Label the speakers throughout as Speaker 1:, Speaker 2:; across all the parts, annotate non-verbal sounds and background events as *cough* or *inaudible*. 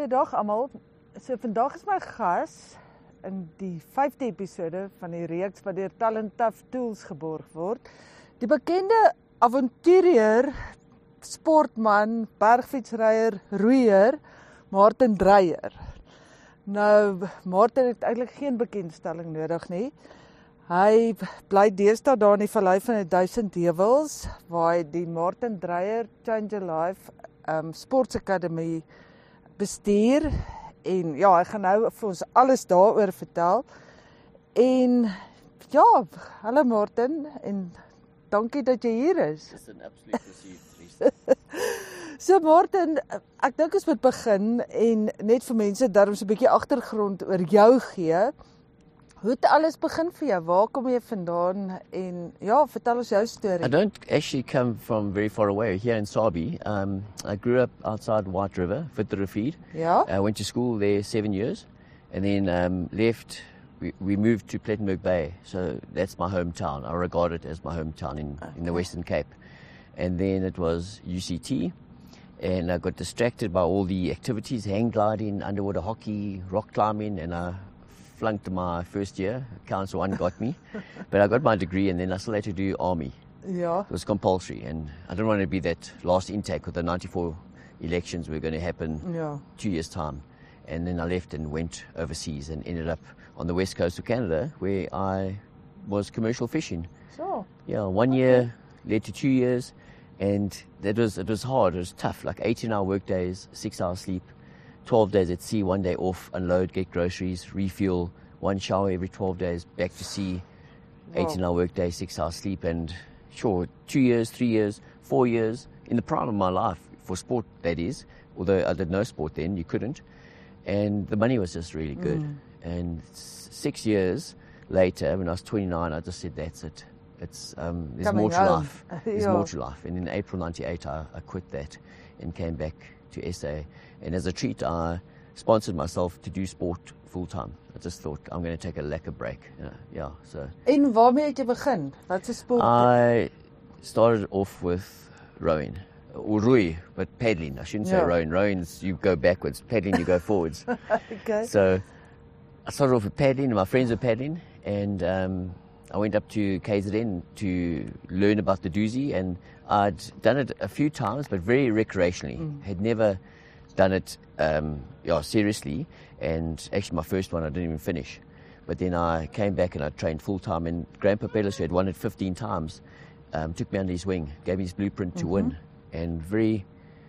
Speaker 1: Goeiedag almal. So vandag is my gas in die 5de episode van die reeks wat deur Talent Tough Tools geborg word. Die bekende avonturier, sportman, bergfietsryer, roeier Martin Dreyer. Nou Martin het eintlik geen bekendstelling nodig nie. Hy bly deesdae daar in die vallei van die 1000 heuwels waar hy die Martin Dreyer Change a Life um sportakademie bestuur en ja, hy gaan nou vir ons alles daaroor vertel. En ja, hallo Martin en dankie dat jy hier is.
Speaker 2: Dis 'n absolute plesier. *laughs*
Speaker 1: so Martin, ek dink ons moet begin en net vir mense darms 'n bietjie agtergrond oor jou gee. Hoe het alles begin vir jou? Waar kom jy vandaan? En ja, vertel ons jou storie.
Speaker 2: I don't actually come from very far away here in Sabie. Um, I grew up outside White River, Fitrafeed.
Speaker 1: Ja.
Speaker 2: I went to school there seven years and then um, left. We, we moved to Plettenberg Bay, so that's my hometown. I regard it as my hometown in, in the Western Cape. And then it was UCT, and I got distracted by all the activities hang gliding, underwater hockey, rock climbing, and I flunked my first year. Council one got me, but I got my degree, and then I still had to do army.
Speaker 1: Ja.
Speaker 2: It was compulsory, and I didn't want to be that last intake with the 94 elections were going to happen
Speaker 1: Ja.
Speaker 2: two years' time. And then I left and went overseas and ended up on the west coast of Canada where I was commercial fishing.
Speaker 1: So.
Speaker 2: Yeah, one year led to two years, and that was it was hard. It was tough, like 18-hour work days, six hours sleep, 12 days at sea, one day off, unload, get groceries, refuel, one shower every 12 days, back to sea, 18-hour work day, six hours sleep, and sure, two years, three years, four years in the prime of my life for sport. That is, although I did no sport then, you couldn't, and the money was just really good. Mm. And six years later, when I was 29, I just said, "That's it. It's um, there's
Speaker 1: Coming
Speaker 2: more to
Speaker 1: home.
Speaker 2: life. *laughs* There's more to life." And in April '98, I, I quit that and came back to SA. And as a treat, I sponsored myself to do sport full time. I just thought I'm going to take a lekker break. Yeah, yeah. So
Speaker 1: En waarmee het jy begin? Wat se sport?
Speaker 2: I started off with rowing. Or roei, but paddling. I shouldn't say
Speaker 1: Yeah.
Speaker 2: rowing. Rowing's you go backwards. Paddling, you go *laughs* forwards.
Speaker 1: okay.
Speaker 2: So I started off with paddling, and my friends were paddling, and um, I went up to KZN to learn about the Dusi, and I'd done it a few times, but very recreationally. Had never done it, um, yeah, seriously. And actually, my first one I didn't even finish. But then I came back and I trained full time, and Graeme Pope-Ellis, who had won it 15 times, um, took me under his wing, gave me his blueprint to win, and very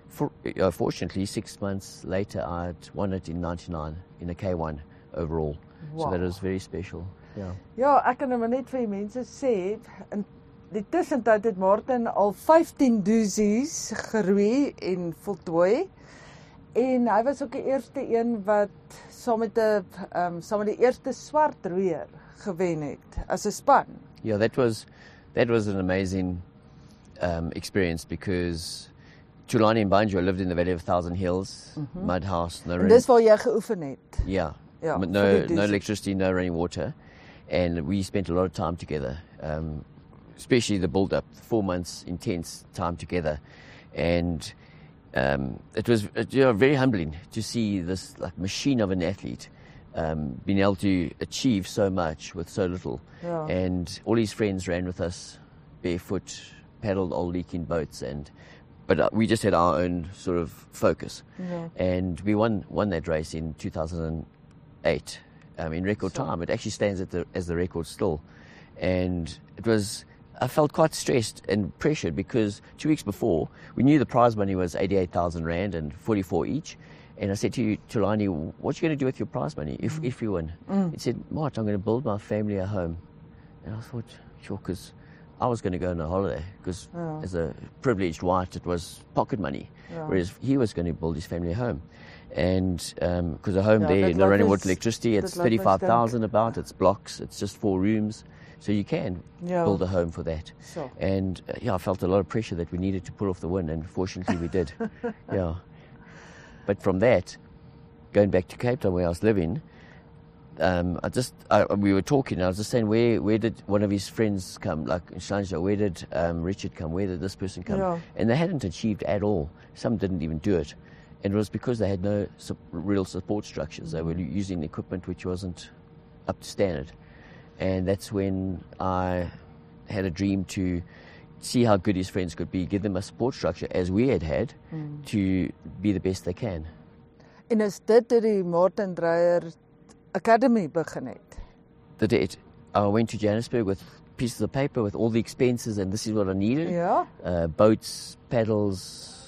Speaker 2: for, uh, fortunately, six months later, I'd won it in '99 in a K1 overall. So that was very special. Yeah.
Speaker 1: Ja, ek kan nou maar net vir die mense sê in die tussentyd het Martin al 15 doozies geroei en voltooi. En hy was ook die eerste een wat saam met 'n ehm um, saam met die eerste swart roeier gewen het as 'n span.
Speaker 2: Yeah, that was that was an amazing um, experience because Tulani and Banjo lived in the Valley of Thousand Hills, mud house, no
Speaker 1: En
Speaker 2: rain.
Speaker 1: dis waar jy geoefen het.
Speaker 2: Yeah.
Speaker 1: Ja,
Speaker 2: But
Speaker 1: vir
Speaker 2: no, no electricity, no running water. And we spent a lot of time together, um, especially the build up, four months intense time together. And um, it was you know, very humbling to see this like machine of an athlete um, being able to achieve so much with so little.
Speaker 1: Yeah.
Speaker 2: And all his friends ran with us barefoot, paddled old leaking boats, and but uh, we just had our own sort of focus.
Speaker 1: Yeah.
Speaker 2: And we won won that race in 2008 um, in record time. It actually stands at the, as the record still, and it was. I felt quite stressed and pressured because two weeks before we knew the prize money was 88,000 rand and 44 each. And I said to Thulani, "What are you going to do with your prize money if, if you win?" He said, "March, I'm going to build my family a home." And I thought, sure, because I was going to go on a holiday because
Speaker 1: Yeah.
Speaker 2: as a privileged white, it was pocket money,
Speaker 1: Yeah.
Speaker 2: whereas he was going to build his family a home. And because a home
Speaker 1: Yeah,
Speaker 2: there,
Speaker 1: dit
Speaker 2: no
Speaker 1: laat
Speaker 2: running
Speaker 1: my
Speaker 2: water, electricity, it's
Speaker 1: my
Speaker 2: 35,000 about, it's blocks, it's just four rooms. So you can
Speaker 1: Yeah.
Speaker 2: build a home for that.
Speaker 1: So.
Speaker 2: And uh, yeah, I felt a lot of pressure that we needed to pull off the win, and fortunately we did. *laughs* yeah. But from that, going back to Cape Town where I was living, um, I just I, we were talking. And I was just saying, where where did one of his friends come? Like in Shanja, where did um, Richard come? Where did this person come?
Speaker 1: Yeah.
Speaker 2: And they hadn't achieved at all. Some didn't even do it. And it was because they had no su- real support structures. They were using equipment which wasn't up to standard. And that's when I had a dream to see how good his friends could be, give them a support structure as we had had to be the best they can.
Speaker 1: En is dit toe die Martin Dreyer Academy begin het?
Speaker 2: The date, I went to Johannesburg with pieces of paper with all the expenses, and this is what I needed
Speaker 1: Ja.
Speaker 2: uh, boats, paddles,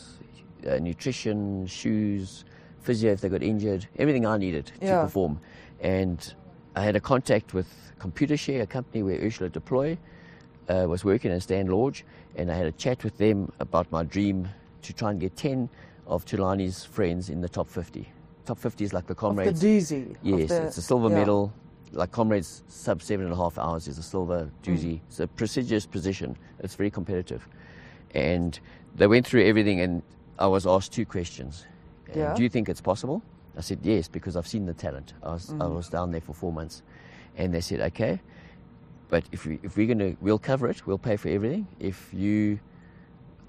Speaker 2: uh, nutrition, shoes, physio if they got injured, everything I needed to
Speaker 1: Yeah.
Speaker 2: perform. And I had a contact with Computershare, a company where Ursula Deploy uh, was working at Stan Lodge, and I had a chat with them about my dream to try and get 10 of Thulani's friends in the top 50. Top 50 is like the
Speaker 1: Of the
Speaker 2: comrades.
Speaker 1: Dusi.
Speaker 2: Yes,
Speaker 1: the-
Speaker 2: it's a silver
Speaker 1: ja.
Speaker 2: medal. Like comrades, sub seven and a half hours is a silver
Speaker 1: Mm.
Speaker 2: Dusi. It's a prestigious position. It's very competitive. And they went through everything, and I was asked two questions.
Speaker 1: Yeah.
Speaker 2: Do you think it's possible? I said yes because I've seen the talent. I was I
Speaker 1: Mm.
Speaker 2: was down there for four months, and they said okay, but if we if we're gonna we'll cover it, we'll pay for everything. If you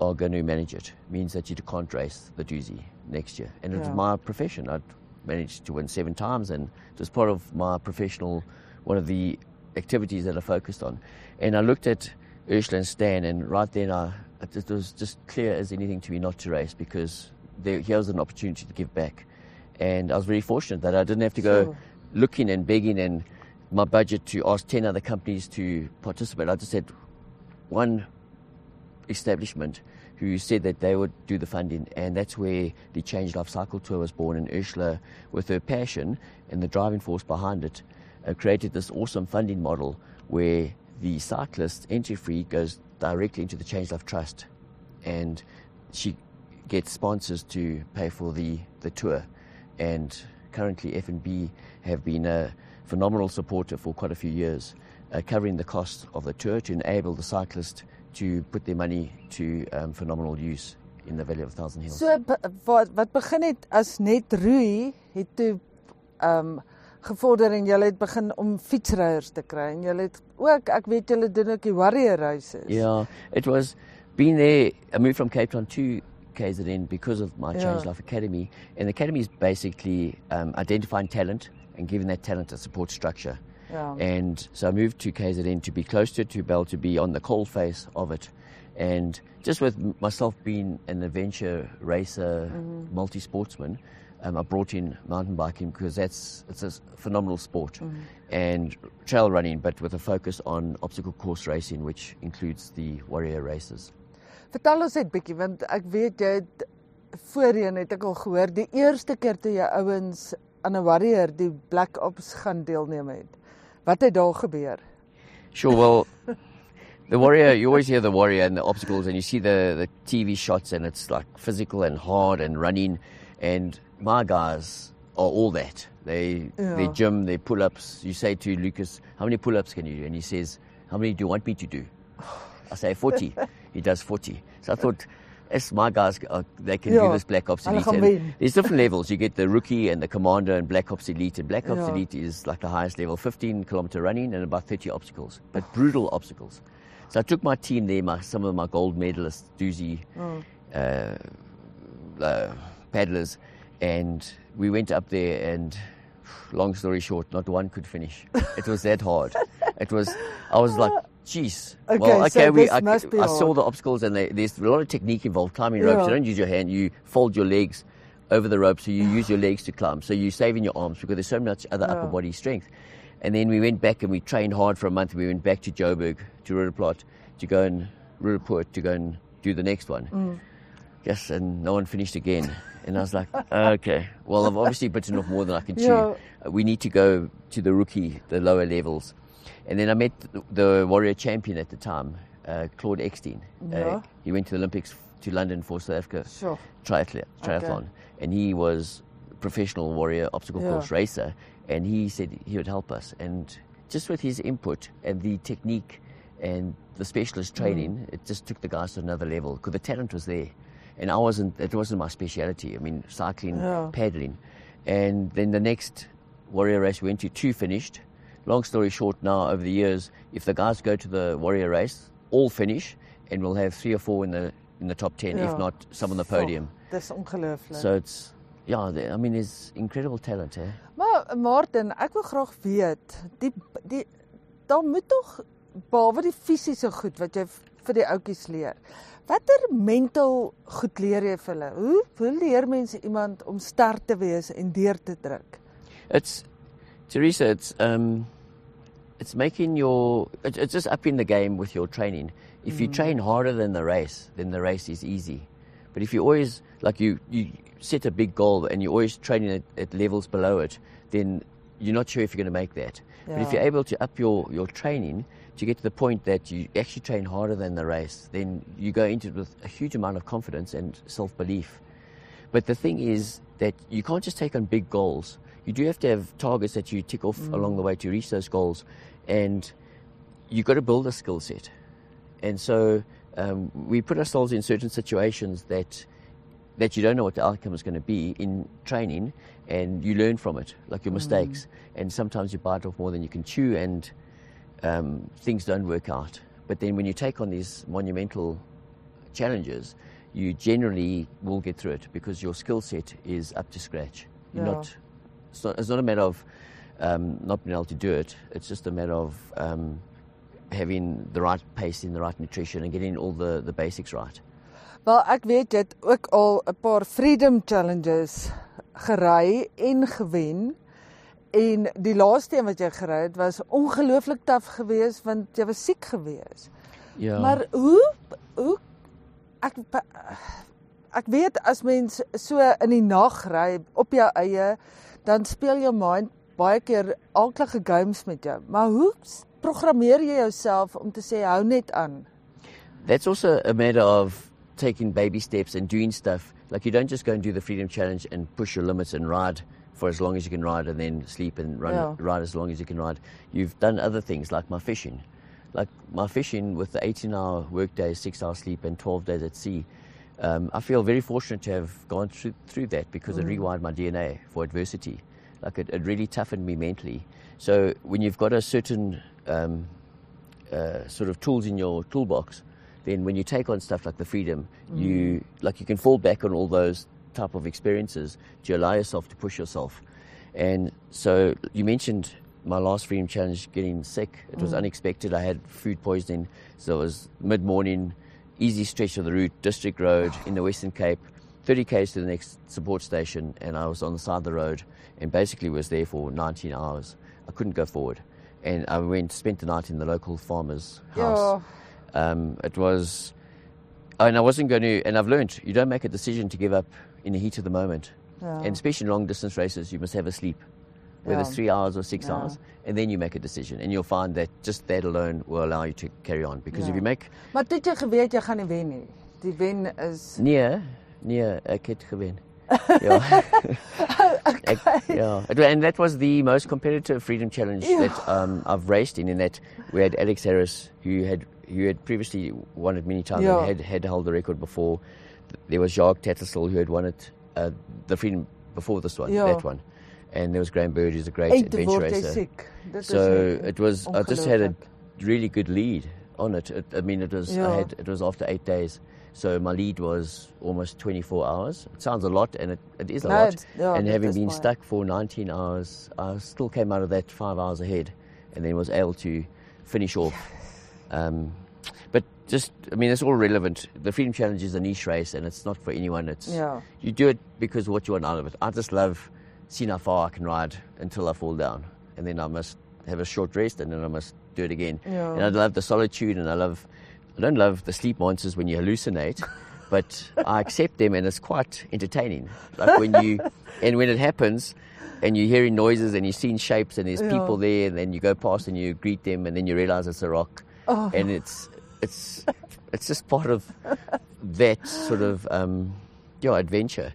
Speaker 2: are going to manage it, means that you can't race the Dusi next year. And it was my profession. I'd managed to win seven times, and it was part of my professional, one of the activities that I focused on. And I looked at Ursula and Stan, and right then I, it was just clear as anything to me not to race because there, here was an opportunity to give back. And I was very fortunate that I didn't have to go
Speaker 1: Sure.
Speaker 2: looking and begging and my budget to ask 10 other companies to participate. I just said one establishment who said that they would do the funding, and that's where the Change Life Cycle Tour was born. And Ursula, with her passion and the driving force behind it, uh, created this awesome funding model where the cyclist entry fee goes directly into the Change Life Trust, and she gets sponsors to pay for the, the tour. And currently, FNB have been a phenomenal supporter for quite a few years, uh, covering the cost of the tour to enable the cyclist to put their money to um, phenomenal use in the Valley of Thousand Hills.
Speaker 1: So wat wat begin het as net roei het toe um, gevorder en jy het begin om fietsryers te kry en jy het ook ek weet julle doen ook die warrior races.
Speaker 2: Yeah, it was being there. I moved from Cape Town to KZN because of my Change
Speaker 1: Yeah.
Speaker 2: Life Academy, and the academy is basically um, identifying talent and giving that talent a support structure.
Speaker 1: Ja.
Speaker 2: And so I moved to KZN to be close to it, to be able to be on the cold face of it. And just with myself being an adventure racer, multi sportsman, um, I brought in mountain biking because that's it's a phenomenal sport, and trail running, but with a focus on obstacle course racing, which includes the warrior races.
Speaker 1: Vertel ons net bietjie want ek weet jy het voorheen het ek al gehoor die eerste keer toe jy ouens aan 'n warrior die Black Ops gaan deelneem het. Wat het daar gebeur?
Speaker 2: Sure. Well, the warrior, you always hear the warrior and the obstacles, and you see the, the TV shots, and it's like physical and hard and running. And my guys are all that. They,
Speaker 1: Yeah.
Speaker 2: they gym, they pull ups. You say to Lucas, How many pull ups can you do? And he says, How many do you want me to do? I say 40. *laughs* he does 40. So I thought, as my guys, uh, they can
Speaker 1: Yeah.
Speaker 2: do this Black Ops Elite. And there's different levels. You get the rookie and the commander and Black Ops Elite. And Black Ops
Speaker 1: Yeah.
Speaker 2: Elite is like the highest level, 15 kilometer running and about 30 obstacles, but brutal obstacles. So I took my team there, my, some of my gold medalists, Dusi uh, uh, paddlers, and we went up there and long story short, not one could finish. It was that hard. It was, I was like, jeez.
Speaker 1: Okay,
Speaker 2: well,
Speaker 1: so
Speaker 2: we,
Speaker 1: this
Speaker 2: I,
Speaker 1: must be
Speaker 2: I saw the obstacles and they, there's a lot of technique involved. Climbing ropes,
Speaker 1: Yeah.
Speaker 2: you don't use your hand, you fold your legs over the rope, so you use your legs to climb. So you're saving your arms because there's so much other upper body strength. And then we went back and we trained hard for a month. We went back to Joburg, to Rudderplot, to go and Rudderpoort, to go and do the next one.
Speaker 1: Mm.
Speaker 2: Yes, and no one finished again. And I was like, okay, well, I've obviously bitten off more than I can chew.
Speaker 1: Yeah.
Speaker 2: Uh, We need to go to the rookie, the lower levels. And then I met the, the warrior champion at the time, uh, Claude Eksteen.
Speaker 1: Yeah.
Speaker 2: Uh, he went to the Olympics to London for South Africa
Speaker 1: Sure.
Speaker 2: triathlon, triathlon. and he was a professional warrior obstacle
Speaker 1: Yeah.
Speaker 2: course racer, and he said he would help us. And just with his input and the technique and the specialist training, it just took the guys to another level because the talent was there, and I wasn't. It wasn't my speciality. I mean, cycling,
Speaker 1: Yeah.
Speaker 2: paddling, and then the next warrior race we went to, two finished. Long story short, now over the years, if the guys go to the warrior race, all finish, and we'll have three or four in the in the top ten,
Speaker 1: Ja.
Speaker 2: if not some on the podium.
Speaker 1: Dis ongelooflik.
Speaker 2: So it's yeah, I mean, there's incredible talent here.
Speaker 1: Maar Martin, ek wil graag weet, die die daar moet tog behalwe die fisiese goed wat jy vir die ouetjies leer. Watter mental goed leer jy vir hulle? Hoe hoe leer mense iemand om sterk te wees en deur te druk?
Speaker 2: It's Teresa. It's um, it's making your it's, it's just upping the game with your training. If you train harder than the race, then the race is easy. But if you always like you you set a big goal and you're always training at, at levels below it, then you're not sure if you're going to make that. But if
Speaker 1: Yeah.
Speaker 2: you're able to up your, your training to get to the point that you actually train harder than the race, then you go into it with a huge amount of confidence and self belief. But the thing is that you can't just take on big goals. You do have to have targets that you tick off along the way to reach those goals, and you've got to build a skill set. And so um, we put ourselves in certain situations that that you don't know what the outcome is going to be in training, and you learn from it, like your mistakes. And sometimes you bite off more than you can chew, and um, things don't work out. But then when you take on these monumental challenges, you generally will get through it because your skill set is up to scratch. You're
Speaker 1: Yeah.
Speaker 2: not. It's not, it's not a matter of um, not being able to do it. It's just a matter of um, having the right pace in the right nutrition and getting all the, the basics right.
Speaker 1: Wel, ek weet het ook al 'n paar Freedom Challenges gery en gewen. En die laaste een wat jy gery het was ongelooflik taaf geweest want jy was siek geweest.
Speaker 2: Yeah.
Speaker 1: Maar hoe hoe ek ek weet as mens so in die nag ry op jou eie, dan speel jou mind baie keer aardige games met jou. Maar hoe programmeer jy jouself om te sê hou net aan?
Speaker 2: That's also a matter of taking baby steps and doing stuff. Like you don't just go and do the Freedom Challenge and push your limits and ride for as long as you can ride and then sleep and run,
Speaker 1: Yeah.
Speaker 2: ride as long as you can ride. You've done other things like my fishing. Like my fishing with the 18 hour work workday, 6 hour sleep, and 12 days at sea. Um, I feel very fortunate to have gone through, through that because it rewired my DNA for adversity. Like it, it really toughened me mentally. So when you've got a certain um, uh, sort of tools in your toolbox, then when you take on stuff like the freedom, you like you can fall back on all those type of experiences to allow yourself to push yourself. And so you mentioned my last freedom challenge getting sick. It was unexpected. I had food poisoning, so it was mid morning, easy stretch of the route, district road in the Western Cape, 30 k's to the next support station, and I was on the side of the road and basically was there for 19 hours. I couldn't go forward, and I went spent the night in the local farmer's house. Um, it was, and I wasn't going to, and I've learned you don't make a decision to give up in the heat of the moment.
Speaker 1: Yeah.
Speaker 2: And especially in long distance races, you must have a sleep, whether it's three hours or six
Speaker 1: Yeah.
Speaker 2: hours, and then you make a decision. And you'll find that just that alone will allow you to carry on. Because if you make
Speaker 1: Maar het jy geweet jy gaan nie wen nie. Die wen is
Speaker 2: near, near a kid gewin. yeah. Ek- *laughs* yeah. And that was the most competitive freedom challenge
Speaker 1: Yeah.
Speaker 2: that um, I've raced in. In that we had Alex Harris, who had who had previously won it many times
Speaker 1: Yeah.
Speaker 2: and had had held the record befel. There was Jacques Tattersall who had won it, uh, the freedom before this one,
Speaker 1: Yeah.
Speaker 2: that one, and there was Graham Bird, who's a great
Speaker 1: te
Speaker 2: adventure racer. So it was. I just had a really good lead on it. it I mean, it was.
Speaker 1: Yeah.
Speaker 2: I had. It was after eight days. So my lead was almost 24 hours. It sounds a lot, and it, it is a
Speaker 1: No,
Speaker 2: lot.
Speaker 1: yeah,
Speaker 2: and having been stuck for 19 hours, I still came out of that five hours ahead, and then was able to finish off. *laughs* Um, but just, I mean, it's all relevant. The Freedom Challenge is a niche race, and it's not for anyone. It's
Speaker 1: Yeah.
Speaker 2: you do it because what you want out of it. I just love seeing how far I can ride until I fall down, and then I must have a short rest, and then I must do it again.
Speaker 1: Yeah.
Speaker 2: And I love the solitude, and I love. I don't love the sleep monsters when you hallucinate, *laughs* but I accept them, and it's quite entertaining. Like when you, *laughs* and when it happens, and you're hearing noises, and you're seeing shapes, and there's
Speaker 1: Yeah.
Speaker 2: people there, and then you go past and you greet them, and then you realize it's a rock,
Speaker 1: Oh.
Speaker 2: and it's it's it's just part of that sort of um, yeah adventure.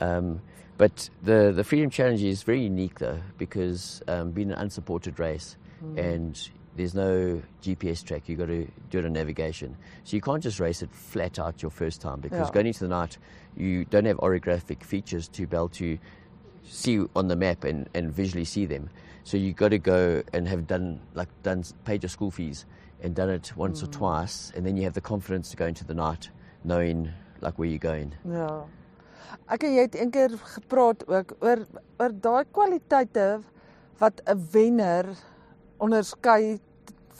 Speaker 2: Um, but the the Freedom Challenge is very unique though because um, being an unsupported race and there's no GPS track. You've got to do it on navigation, so you can't just race it flat out your first time because
Speaker 1: Yeah.
Speaker 2: going into the night you don't have orographic features to be able to see on the map and, and visually see them. So you got to go and have done like done paid your school fees and done it once or twice, and then you have the confidence to go into the night knowing like where you're going.
Speaker 1: Ja. Ek jy het eendag gepraat ook oor oor daai kwaliteite wat 'n wenner onderskei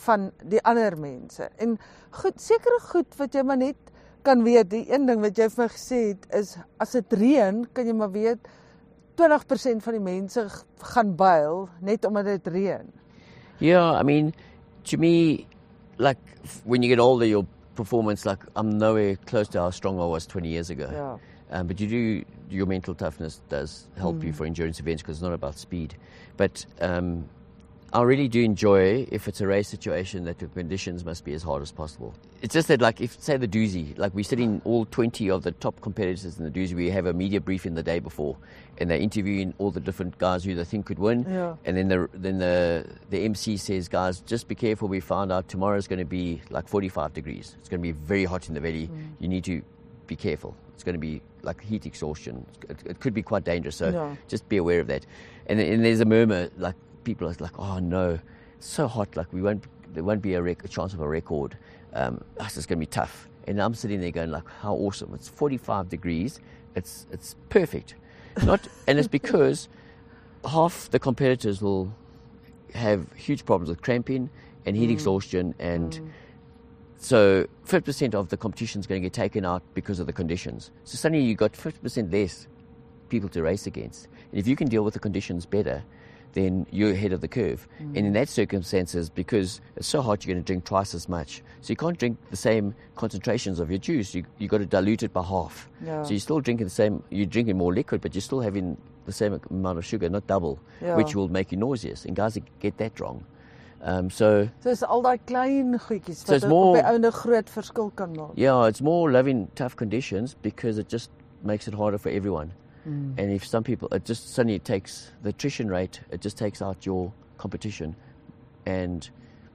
Speaker 1: van die ander mense. En goed, sekere goed wat jy maar net kan weet, die een ding wat jy vir my gesê het is as dit reën, kan jy maar weet 20% van die mense gaan buil net omdat dit reën.
Speaker 2: Yeah, I mean, to me, like when you get older, your performance, like I'm nowhere close to how strong I was 20 years ago.
Speaker 1: Ja.
Speaker 2: Um, but you do your mental toughness does help you for endurance events because it's not about speed. But um, I really do enjoy if it's a race situation that the conditions must be as hard as possible. It's just that, like, if say the Dusi, like we're sitting all 20 of the top competitors in the Dusi, we have a media briefing the day before, and they're interviewing all the different guys who they think could win.
Speaker 1: Yeah.
Speaker 2: And then the then the the MC says, guys, just be careful. We found out tomorrow's going to be like 45 degrees. It's going to be very hot in the valley. Mm. You need to be careful. It's going to be like heat exhaustion. It, it could be quite dangerous. So
Speaker 1: Yeah.
Speaker 2: just be aware of that. And, and there's a murmur, like people are like, oh no, it's so hot. Like we won't, there won't be a, rec- a chance of a record. Um, it's going to be tough. And I'm sitting there going like, how awesome! It's 45 degrees. It's it's perfect. Not, *laughs* and it's because half the competitors will have huge problems with cramping and heat exhaustion and so 50% of the competition is going to get taken out because of the conditions. So suddenly you've got 50% less people to race against. And if you can deal with the conditions better, then you're ahead of the curve. And in that circumstances, because it's so hot, you're going to drink twice as much. So you can't drink the same concentrations of your juice. You you've got to dilute it by half.
Speaker 1: Yeah.
Speaker 2: So you're still drinking the same. You're drinking more liquid, but you're still having the same amount of sugar, not double,
Speaker 1: Yeah.
Speaker 2: which will make you nauseous. And guys get that wrong. Um, so
Speaker 1: So is al daai klein goedjies
Speaker 2: So
Speaker 1: wat
Speaker 2: it's
Speaker 1: op
Speaker 2: more-
Speaker 1: die ouende groot verskil kan maak.
Speaker 2: Yeah, it's more loving tough conditions because it just makes it harder for everyone.
Speaker 1: Mm.
Speaker 2: And if some people, it just suddenly takes the attrition rate, it just takes out your competition. And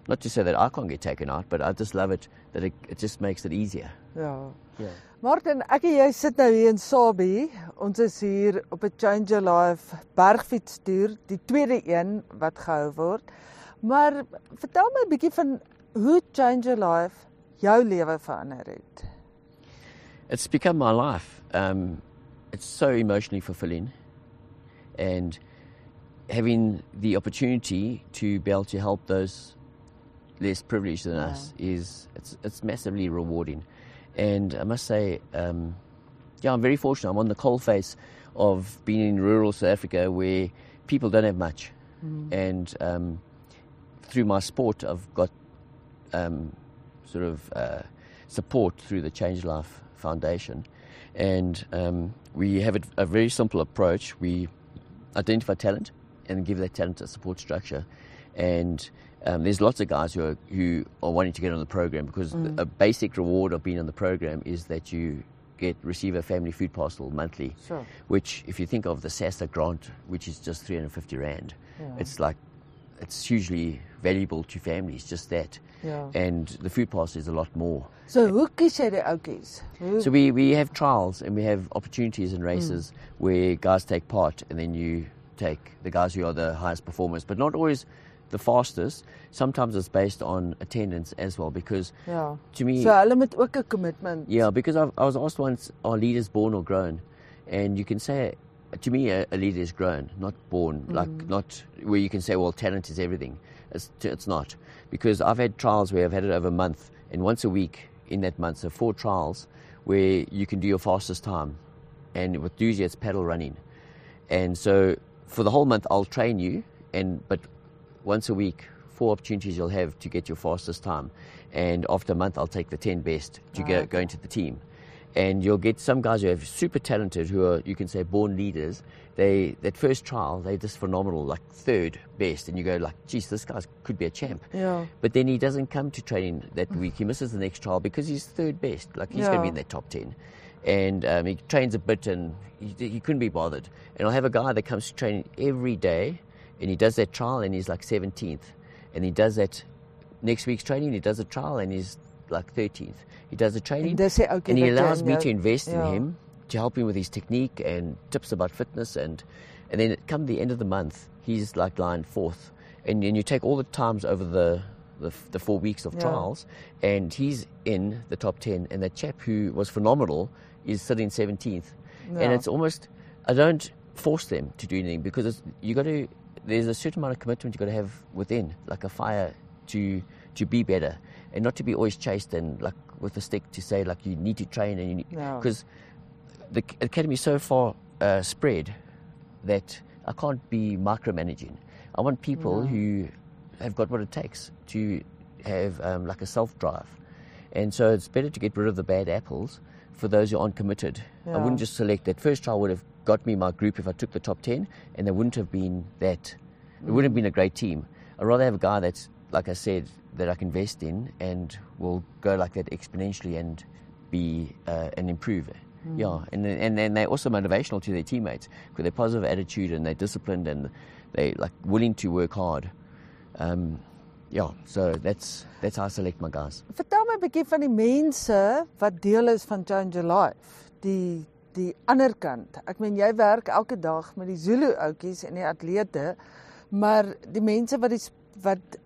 Speaker 2: not to say that I can't get taken out, but I just love it that it, it just makes it easier.
Speaker 1: Ja.
Speaker 2: Yeah.
Speaker 1: Martin, ek en jy sit nou hier in Sabie. Ons is hier op 'n Change Your Life bergfietstoer, die tweede een wat gehou word. Maar vertel my 'n bietjie van hoe Change Your Life jou lewe verander het.
Speaker 2: It's become my life. Um, it's so emotionally fulfilling. And having the opportunity to be able to help those less privileged than us is it's, it's massively rewarding. And I must say, um, yeah, I'm very fortunate. I'm on the coal face of being in rural South Africa where people don't have much. And um, through my sport, I've got um, sort of uh, support through the Change Life Foundation. And um, we have a, a very simple approach. We identify talent and give that talent a support structure. And um, there's lots of guys who are, who are wanting to get on the program because a basic reward of being on the program is that you get receive a family food parcel monthly
Speaker 1: Sure.
Speaker 2: which if you think of the SASSA grant, which is just 350 rand, it's like it's hugely valuable to families, just that.
Speaker 1: Ja.
Speaker 2: And the food pass is a lot more.
Speaker 1: So hoe kies jy die oudjies?
Speaker 2: So we, we have trials and we have opportunities and races hmm. where guys take part and then you take the guys who are the highest performers, but not always the fastest. Sometimes it's based on attendance as well because
Speaker 1: ja.
Speaker 2: to me
Speaker 1: So hulle moet ook 'n commitment.
Speaker 2: Yeah, because I've, I was asked once, are leaders born or grown? And you can say, Uh, to me, a, a leader is grown, not born. Like, mm. not where you can say, well, talent is everything. It's, it's not. Because I've had trials where I've had it over a month, and once a week in that month, so four trials where you can do your fastest time. And with Dusi, it's paddle running. And so for the whole month, I'll train you, and but once a week, four opportunities you'll have to get your fastest time. And after a month, I'll take the 10 best to go, go into the team. And you'll get some guys who are super talented, who are, you can say, born leaders. They, that first trial, they're just phenomenal, like third best. And you go like, geez, this guy could be a champ.
Speaker 1: Ja.
Speaker 2: But then he doesn't come to training that week. He misses the next trial because he's third best. Like he's going to be in that top 10. And um, he trains a bit and he, he couldn't be bothered. And I'll have a guy that comes to training every day and he does that trial and he's like 17th. And he does that next week's training, he does a trial and he's like 13th. He does the training
Speaker 1: En dis die ouetjie
Speaker 2: and he allows me to invest in him to help him with his technique and tips about fitness and and then come the end of the month he's like lying fourth. And then you take all the times over the the, the four weeks of trials and he's in the top 10 and that chap who was phenomenal is sitting 17th and it's almost I don't force them to do anything because it's, you got to. There's a certain amount of commitment you've got to have within, like a fire, to to be better, and not to be always chased and like with a stick to say like you need to train and you
Speaker 1: Yeah.
Speaker 2: because the c- academy is so far uh, spread that I can't be micromanaging. I want people who have got what it takes to have um, like a self drive, and so it's better to get rid of the bad apples for those who aren't committed. I wouldn't just select that first trial would have got me my group if I took the top ten, and there wouldn't have been that. It wouldn't have been a great team. I'd rather have a guy that's like I said that I can invest in and will go like that exponentially and be uh, and improve. Yeah, and and and they're also motivational to their teammates with their positive attitude and they're disciplined and they like willing to work hard. Um, yeah, so that's that's how I select my guys.
Speaker 1: Vertel my 'n bietjie van die mense wat deel is van Change Your Life. Die die ander kant. Ek meen jy werk elke dag met die Zulu ouetjies en die atlete, maar die mense wat die wat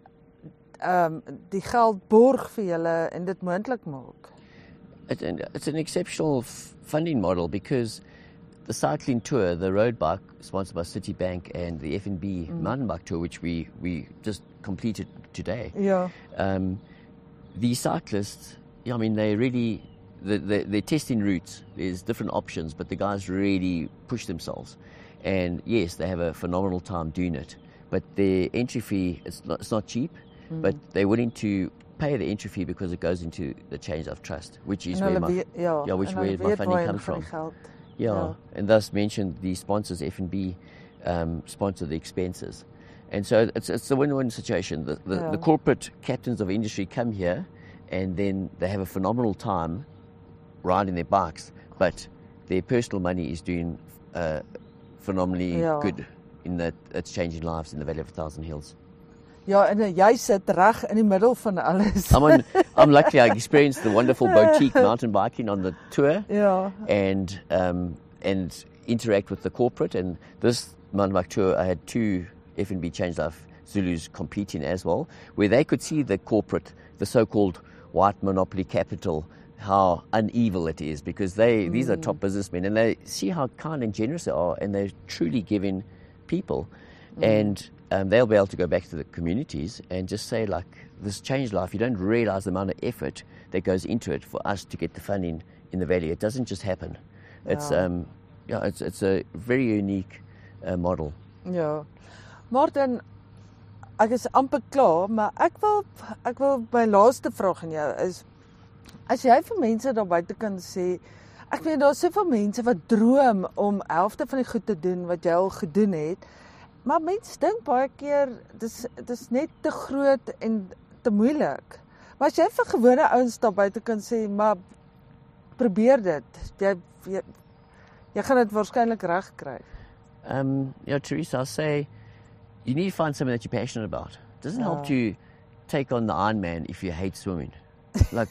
Speaker 1: um, die geld borg vir julle en dit moontlik maak.
Speaker 2: It, it's an exceptional funding model because the cycling tour, the road bike sponsored by Citibank, and the FNB mountain bike tour, which we we just completed today.
Speaker 1: Ja.
Speaker 2: um, the cyclists, yeah, I mean, they really, the, the, they're testing routes. There's different options, but the guys really push themselves. And yes, they have a phenomenal time doing it. But their entry fee, it's not, it's not cheap, but they're willing to pay the entry fee because it goes into the change of trust, which is where my, yeah, which where my funding comes from. Yeah,
Speaker 1: Yeah.
Speaker 2: and thus mentioned the sponsors FNB um, sponsor the expenses, and so it's it's a win-win situation. The the,
Speaker 1: Yeah.
Speaker 2: the corporate captains of industry come here, and then they have a phenomenal time riding their bikes, but their personal money is doing uh, phenomenally
Speaker 1: Yeah.
Speaker 2: good in that it's changing lives in the Valley of a Thousand Hills.
Speaker 1: Ja, en eh, jy sit reg in die middel van alles.
Speaker 2: I'm on, *laughs* I'm lucky I experienced the wonderful boutique *laughs* mountain biking on the tour. and um, and interact with the corporate. And this mountain bike tour, I had two FNB Change Life Zulus competing as well, where they could see the corporate, the so-called white monopoly capital, how unevil it is because they these are top businessmen and they see how kind and generous they are, and they're truly giving people, and um, they'll be able to go back to the communities and just say like this changed life. You don't realize the amount of effort that goes into it for us to get the funding in the valley. It doesn't just happen. It's
Speaker 1: Yeah.
Speaker 2: um, yeah, it's it's a very unique uh, model.
Speaker 1: Ja. Martin, ek is amper klaar, maar ek wil ek wil my laaste vraag aan jou is as jy vir mense daar buite kan sê ek weet daar's soveel mense wat droom om helfte van die goed te doen wat jy al gedoen het. Maar mense dink baie keer dis dis net te groot en te moeilik. Maar as jy vir gewone ouens daar buite kan sê, maar probeer dit. Jy jy, jy gaan dit waarskynlik reg kry.
Speaker 2: Um, you know, Teresa, I'll say you need to find something that you're passionate about. It doesn't help
Speaker 1: Yeah.
Speaker 2: to take on the Ironman if you hate swimming. *laughs* Like,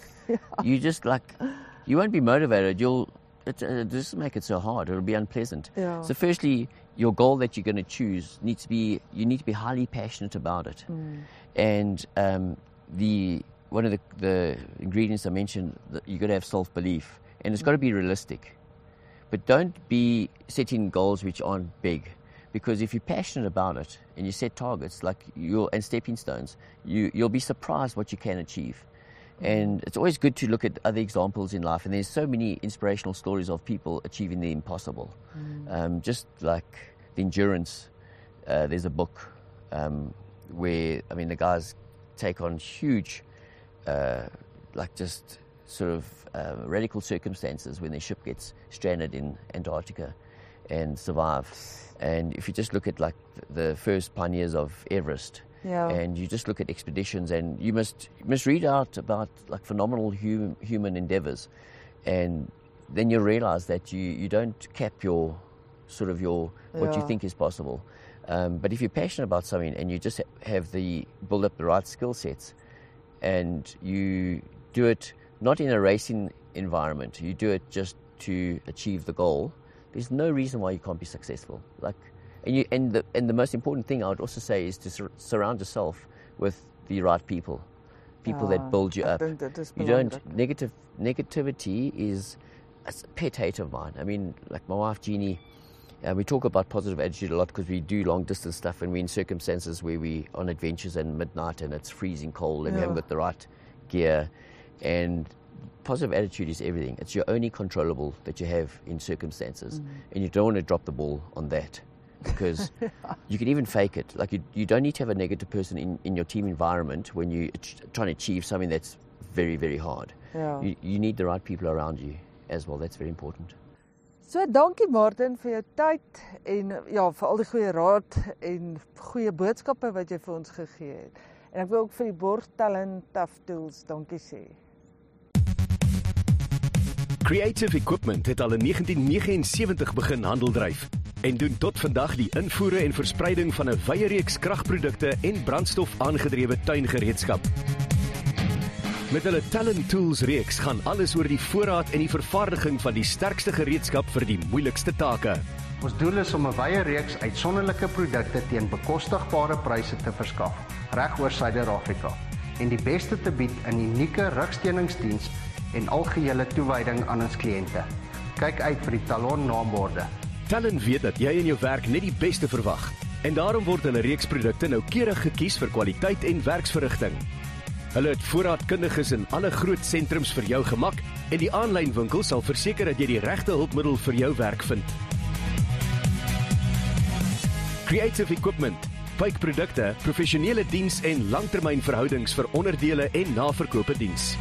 Speaker 2: you just like, you won't be motivated. You'll, it, uh, just make it so hard. It'll be unpleasant.
Speaker 1: Yeah.
Speaker 2: So, firstly, your goal that you're going to choose needs to be, you need to be highly passionate about it. And um, the, one of the, the ingredients I mentioned, that you got to have self belief, and it's got to be realistic. But don't be setting goals which aren't big. Because if you're passionate about it and you set targets like you'll, and stepping stones, you, you'll be surprised what you can achieve. And it's always good to look at other examples in life. And there's so many inspirational stories of people achieving the impossible. Um, just like the endurance, uh, there's a book um, where, I mean, the guys take on huge, uh, like just sort of uh, radical circumstances when their ship gets stranded in Antarctica and survive. And if you just look at like the first pioneers of Everest,
Speaker 1: Yeah.
Speaker 2: and you just look at expeditions, and you must you must read out about like phenomenal human human endeavors, and then you'll realize that you you don't cap your sort of your what you think is possible. Um, but if you're passionate about something and you just have the build up the right skill sets, and you do it not in a racing environment, you do it just to achieve the goal. There's no reason why you can't be successful. Like, and you and the and the most important thing I would also say is to sur- surround yourself with the right people, people that build you
Speaker 1: ek
Speaker 2: up.
Speaker 1: dink dit is
Speaker 2: You don't negative negativity is a pet hate of mine. I mean, like my wife Jeannie, uh, we talk about positive attitude a lot because we do long distance stuff and we're in circumstances where we're on adventures and midnight and it's freezing cold and we haven't got the right gear. And positive attitude is everything. It's your only controllable that you have in circumstances, and you don't want to drop the ball on that because *laughs* you can even fake it. Like you, you don't need to have a negative person in, in your team environment when you're trying to achieve something that's very, very hard.
Speaker 1: Ja.
Speaker 2: You, you need the right people around you as well. That's very important.
Speaker 1: So dankie Martin vir jou tyd en ja, vir al die goeie raad en goeie boodskappe wat jy vir ons gegee het. En ek wil ook vir die Borg Talent Tough Tools dankie sê.
Speaker 3: Creative Equipment het al in 1979 begin handel dryf en doen tot vandag die invoere en verspreiding van 'n wye reeks kragprodukte en brandstof aangedrewe tuingereedskap. Met hulle Talent Tools reeks gaan alles oor die voorraad en die vervaardiging van die sterkste gereedskap vir die moeilikste take.
Speaker 4: Ons doel is om 'n wye reeks uitsonderlike produkte teen bekostigbare pryse te verskaf reg oor Suider-Afrika en die beste te bied in unieke rugsteuningsdiens en algehele toewyding aan ons kliënte. Kyk uit vir die Talon naamborde.
Speaker 3: Talent weet dat jy in jou werk net die beste verwag en daarom word hulle reeks produkte noukeurig gekies vir kwaliteit en werksverrigting. Hulle het voorraadkundiges in alle groot sentrums vir jou gemak en die aanlyn winkel sal verseker dat jy die regte hulpmiddel vir jou werk vind. Creative Equipment, bykprodukte, professionele diens en langtermynverhoudings vir onderdele en naverkope diens.